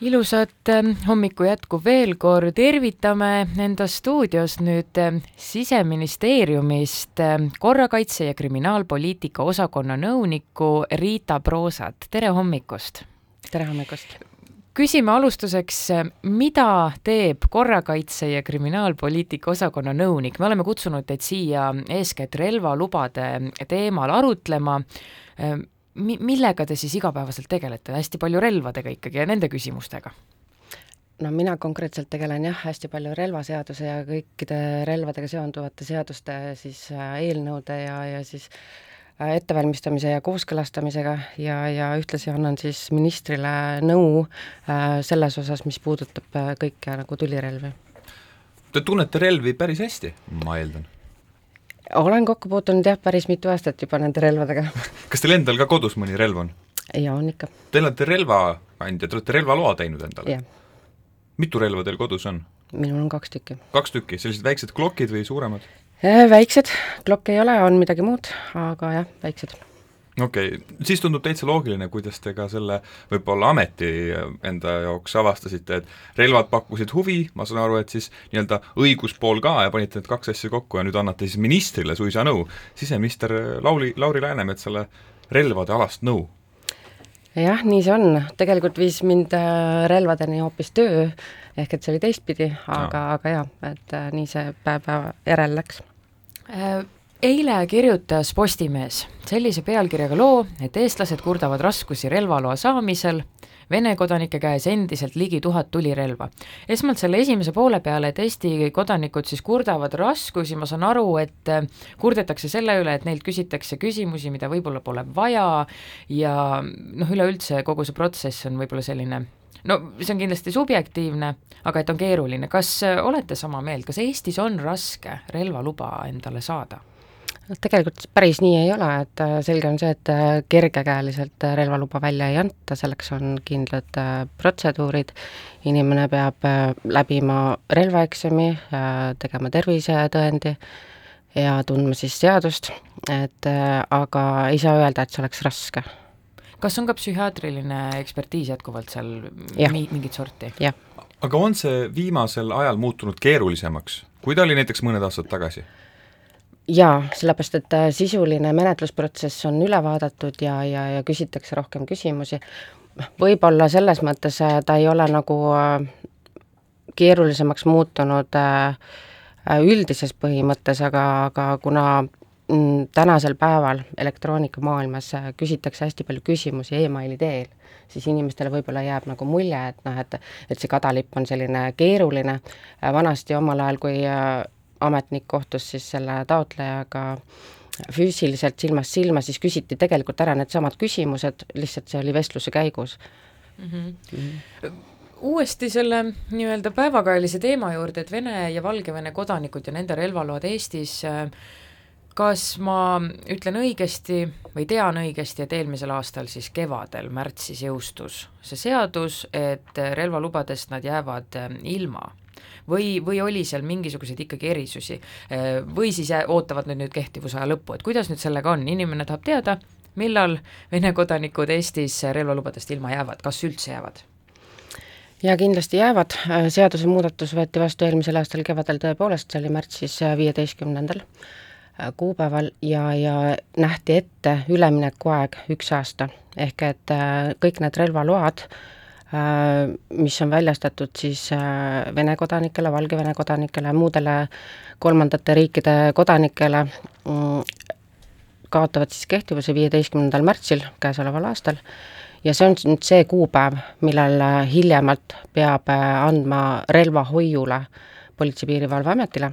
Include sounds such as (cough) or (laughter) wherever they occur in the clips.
ilusat ähm, hommiku jätku veel kord, tervitame enda stuudios nüüd ähm, Siseministeeriumist ähm, korrakaitse ja kriminaalpoliitika osakonna nõunikku Riita Proosat, tere hommikust! tere hommikust! küsime alustuseks, mida teeb korrakaitse ja kriminaalpoliitika osakonna nõunik, me oleme kutsunud teid siia eeskätt relvalubade teemal arutlema mi-, millega te siis igapäevaselt tegelete, hästi palju relvadega ikkagi ja nende küsimustega? no mina konkreetselt tegelen jah, hästi palju relvaseaduse ja kõikide relvadega seonduvate seaduste siis äh, eelnõude ja, ja siis äh, ettevalmistamise ja kooskõlastamisega ja, ja ühtlasi annan siis ministrile nõu äh, selles osas, mis puudutab kõike nagu tulirelvi. Te tunnete relvi päris hästi, ma eeldan olen kokku puutunud jah, päris mitu aastat juba nende relvadega kas teil endal ka kodus mõni relv on? jaa, on ikka. Te olete relvakandja, te olete relvaloa teinud endale? mitu relva teil kodus on? minul on kaks tükki. kaks tükki, sellised väiksed klokid või suuremad? Äh, väiksed, klokke ei ole, on midagi muud, aga jah, väiksed okei okay., siis tundub täitsa loogiline, kuidas te ka selle võib-olla ameti enda jaoks avastasite, et relvad pakkusid huvi, ma saan aru, et siis nii-öelda õiguspool ka ja panite need kaks asja kokku ja nüüd annate siis ministrile suisa nõu, siseminister Lauri, Lauri Läänemetsale relvade alast nõu. Jah, nii see on, tegelikult viis mind äh, relvadeni hoopis töö, ehk et see oli teistpidi, aga aga jaa, et äh, nii see päev päeva järel läks. Äh eile kirjutas Postimees sellise pealkirjaga loo, et eestlased kurdavad raskusi relvaloa saamisel, Vene kodanike käes endiselt ligi tuhat tulirelva. esmalt selle esimese poole peale, et Eesti kodanikud siis kurdavad raskusi, ma saan aru, et kurdetakse selle üle, et neilt küsitakse küsimusi, mida võib-olla pole vaja ja noh, üleüldse kogu see protsess on võib-olla selline no see on kindlasti subjektiivne, aga et on keeruline, kas olete sama meelt, kas Eestis on raske relvaluba endale saada? Noh, tegelikult päris nii ei ole, et äh, selge on see, et äh, kergekäeliselt äh, relvaluba välja ei anta, selleks on kindlad protseduurid, inimene peab läbima relvaeksami, tegema tervisetõendi ja tundma siis seadust, et aga ei saa öelda, et see oleks raske. kas on ka psühhiaatriline ekspertiis jätkuvalt seal mi-, mingit sorti? jah. aga on see viimasel ajal muutunud keerulisemaks, kui ta oli näiteks mõned aastad tagasi? Jaa, sellepärast et äh, sisuline menetlusprotsess on üle vaadatud ja, ja, ja küsitakse rohkem küsimusi, võib-olla selles mõttes äh, ta ei ole nagu äh, keerulisemaks muutunud üldises põhimõttes, aga, aga kuna mm, tänasel päeval elektroonikamaailmas küsitakse hästi palju küsimusi emaili teel, siis inimestele võib-olla jääb nagu mulje, et noh, et et see kadalipp on selline keeruline, vanasti omal ajal, kui ametnik kohtus siis selle taotlejaga füüsiliselt silmast silma, siis küsiti tegelikult ära needsamad küsimused, lihtsalt see oli vestluse käigus mm. -hmm. Mm -hmm uuesti selle nii-öelda päevakajalise teema juurde, et Vene ja Valgevene kodanikud ja nende relvaload Eestis, kas ma ütlen õigesti või tean õigesti, et eelmisel aastal siis kevadel, märtsis jõustus see seadus, et relvalubadest nad jäävad ilma või, või oli seal mingisuguseid ikkagi erisusi? Või siis ootavad nüüd nüüd kehtivusaja lõppu, et kuidas nüüd sellega on, inimene tahab teada, millal Vene kodanikud Eestis relvalubadest ilma jäävad, kas üldse jäävad? ja kindlasti jäävad, seadusemuudatus võeti vastu eelmisel aastal kevadel tõepoolest, see oli märtsis viieteistkümnendal kuupäeval ja, ja nähti ette üleminekuaeg üks aasta, ehk et kõik need relvaload äh, Äh, mis on väljastatud siis äh, Vene kodanikele, Valgevene kodanikele, muudele kolmandate riikide kodanikele, mm, kaotavad siis kehtivuse viieteistkümnendal märtsil käesoleval aastal. Ja see on nüüd see kuupäev, millal äh, hiljemalt peab andma relva hoiule Politsei-Piirivalveametile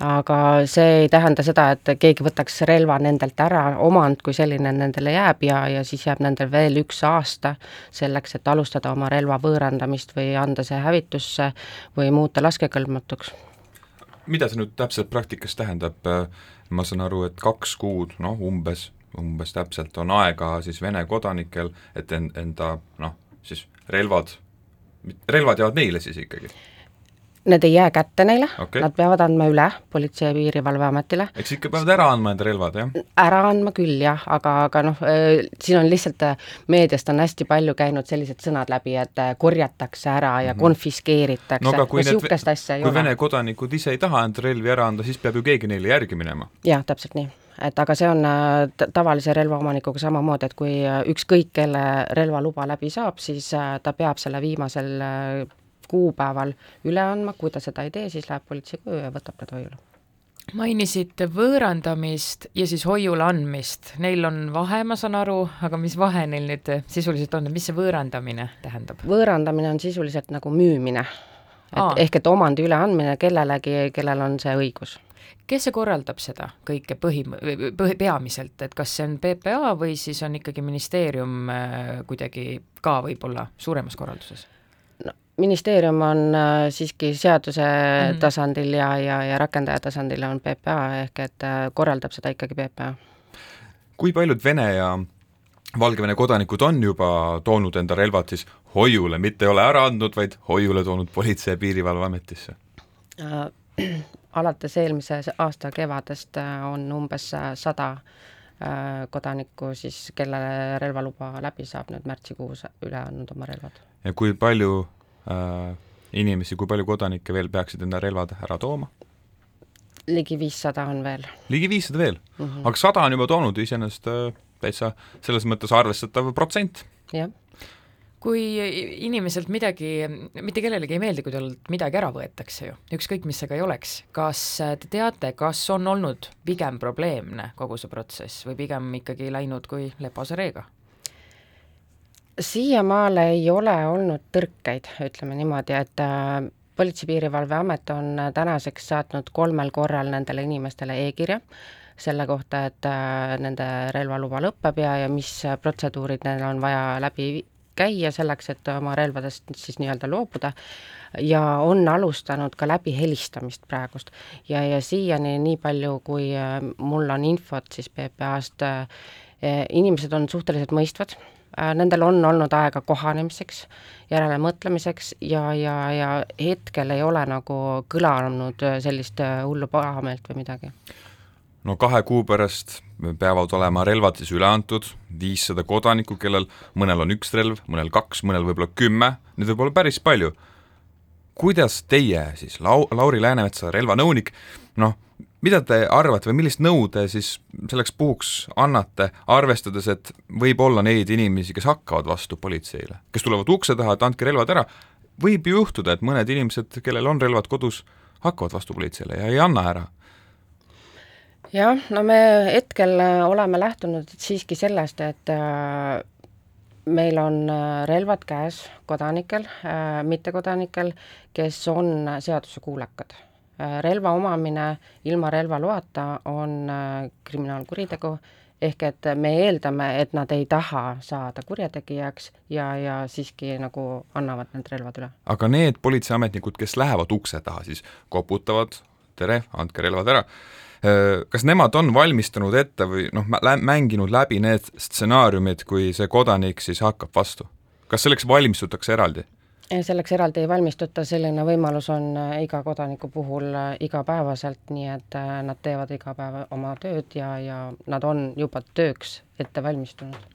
aga see ei tähenda seda, et keegi võtaks relva nendelt ära, omand kui selline nendele jääb ja, ja siis jääb nendel veel üks aasta selleks, et alustada oma relva võõrandamist või anda see hävitusse või muuta laskekõlbmatuks. mida see nüüd täpselt praktikas tähendab, ma saan aru, et kaks kuud, noh umbes, umbes täpselt on aega siis Vene kodanikel, et en-, enda noh, siis relvad, relvad jäävad neile siis ikkagi? Need ei jää kätte neile Okei. nad peavad andma üle Politsei- ja Piirivalveametile, eks ikka peavad ära andma enda relvad, jah? ära andma küll jah, aga, aga noh, siin on lihtsalt äh, meediast on hästi palju käinud sellised sõnad läbi, et äh, korjatakse ära ja konfiskeeritakse Mhm. no aga kui need, niisugust asja ei kui ole. Vene kodanikud ise ei taha enda relvi ära anda, siis peab ju keegi neile järgi minema. jah, täpselt nii. et aga see on äh, tavalise relvaomanikuga samamoodi, et kui äh, ükskõik kelle relvaluba läbi saab, siis äh, ta peab selle viimasel äh, kuupäeval üle andma, kui ta seda ei tee, siis läheb politsei koju ja võtab need hoiule. mainisite võõrandamist ja siis hoiule andmist, neil on vahe, ma saan aru, aga mis vahe neil nüüd sisuliselt on, mis see võõrandamine tähendab? võõrandamine on sisuliselt nagu müümine. Aa. et ehk et omandi üleandmine kellelegi, kellel on see õigus. kes see korraldab seda kõike põhi, põhi, peamiselt, et kas see on PPA või siis on ikkagi ministeerium äh, kuidagi ka võib-olla suuremas korralduses? Ministeerium on äh, siiski seaduse mm. -hmm. tasandil ja, ja, ja rakendaja tasandil on PPA, ehk et äh, korraldab seda ikkagi PPA. kui paljud Vene ja Valgevene kodanikud on juba toonud enda relvad siis hoiule, mitte ei ole ära andnud, vaid hoiule toonud Politsei- ja Piirivalveametisse? Äh, (clears throat) alates eelmise aasta kevadest äh, on umbes sada kodanikku siis, kellele relvaluba läbi saab nüüd märtsikuus üle andnud oma relvad. ja kui palju inimesi, kui palju kodanikke veel peaksid enda relvad ära tooma? ligi viissada on veel ligi viissada veel mm. -hmm. aga sada on juba toonud iseenesest äh, täitsa selles mõttes arvestatav protsent. jah, kui inimeselt midagi, mitte kellelegi ei meeldi, kui talt midagi ära võetakse ju, ükskõik mis see ka ei oleks, kas te teate, kas on olnud pigem probleemne kogu see protsess või pigem ikkagi läinud kui lepase reega? Siiamaale ei ole olnud tõrkeid, ütleme niimoodi, et äh, Politsei-Piirivalveamet on äh, tänaseks saatnud kolmel korral nendele inimestele e-kirja selle kohta, et äh, nende relvaluba lõpeb ja, ja mis protseduurid neil on vaja läbi käia selleks, et oma relvadest siis nii-öelda loobuda ja on alustanud ka läbi helistamist praegust. ja, ja siiani, nii palju, kui mul on infot siis PPA-st inimesed on suhteliselt mõistvad nendel on olnud aega kohanemiseks, järelemõtlemiseks ja, ja, ja hetkel ei ole nagu kõlanud äh, sellist äh, hullu pahameelt või midagi. no kahe kuu pärast peavad olema relvad siis üle antud, viissada kodanikku, kellel mõnel on üks relv, mõnel kaks, mõnel võib-olla kümme, neid võib olla päris palju. kuidas teie siis, Lau-, Lauri Läänemetsa relvanõunik, noh, mida te arvate või millist nõu te siis selleks puhuks annate, arvestades, et võib olla neid inimesi, kes hakkavad vastu politseile, kes tulevad ukse taha, et andke relvad ära, võib ju juhtuda, et mõned inimesed, kellel on relvad kodus, hakkavad vastu politseile ja ei anna ära jah, no me hetkel äh, oleme lähtunud siiski sellest, et äh, meil on äh, relvad käes kodanikel, mittekodanikel, kes on seadusekuulekad. Relva omamine ilma relvaloata on kriminaalkuritegu, ehk et me eeldame, et nad ei taha saada kurjategijaks ja, ja siiski nagu annavad need relvad üle. aga need politseiametnikud, kes lähevad ukse taha, siis koputavad, tere, andke relvad ära, kas nemad on valmistanud ette või noh, mänginud läbi need stsenaariumid, kui see kodanik siis hakkab vastu? kas selleks valmistutakse eraldi? Selleks eraldi ei valmistuta, selline võimalus on äh, iga kodaniku puhul äh, igapäevaselt, nii et äh, nad teevad iga päev oma tööd ja, ja nad on juba tööks ette valmistunud.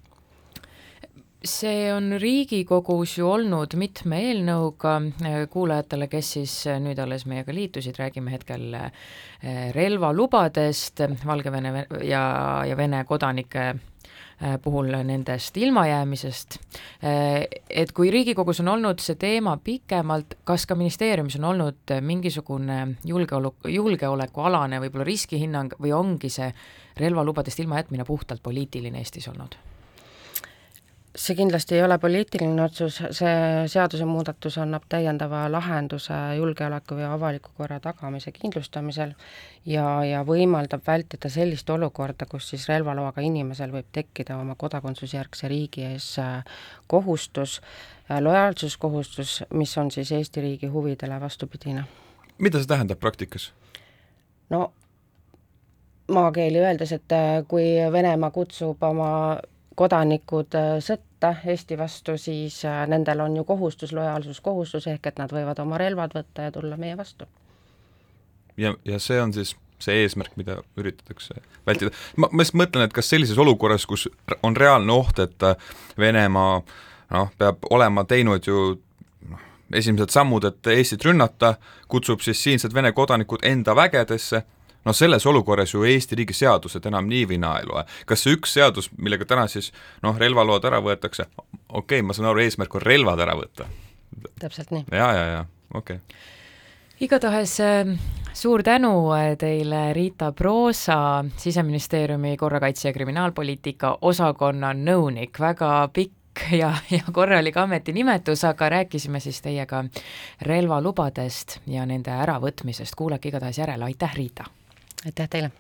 See on Riigikogus ju olnud mitme eelnõuga, kuulajatele, kes siis nüüd alles meiega liitusid, räägime hetkel relvalubadest Valgevene ja, ja Vene kodanike puhul nendest ilmajäämisest, et kui Riigikogus on olnud see teema pikemalt, kas ka ministeeriumis on olnud mingisugune julgeolek, julgeolekualane võib-olla riskihinnang või ongi see relvalubadest ilmajätmine puhtalt poliitiline Eestis olnud? See kindlasti ei ole poliitiline otsus, see seadusemuudatus annab täiendava lahenduse julgeoleku ja avaliku korra tagamise kindlustamisel ja, ja võimaldab vältida sellist olukorda, kus siis relvaloaga inimesel võib tekkida oma kodakondsusjärgse riigi ees kohustus, lojaalsuskohustus, mis on siis Eesti riigi huvidele vastupidine. mida see tähendab praktikas? no maakeeli öeldes, et kui Venemaa kutsub oma kodanikud äh, sõtta Eesti vastu, siis äh, nendel on ju kohustus, lojaalsuskohustus, ehk et nad võivad oma relvad võtta ja tulla meie vastu. ja, ja see on siis see eesmärk, mida üritatakse vältida. ma, ma just mõtlen, et kas sellises olukorras, kus on reaalne oht, et Venemaa noh, peab olema teinud ju noh, esimesed sammud, et Eestit rünnata, kutsub siis siinsed Vene kodanikud enda vägedesse, no selles olukorras ju Eesti riigi seadused enam nii või naa ei loe. kas see üks seadus, millega täna siis noh, relvaload ära võetakse, okei okay,, ma saan aru, eesmärk on relvad ära võtta? täpselt nii. ja, ja, ja okei okay. igatahes äh, suur tänu äh, teile, Riita Proosa, Siseministeeriumi korrakaitse ja kriminaalpoliitika osakonna nõunik, väga pikk ja, ja korralik ametinimetus, aga rääkisime siis teiega relvalubadest ja nende äravõtmisest, kuulake igatahes järele, aitäh, Riita! Aitäh teile!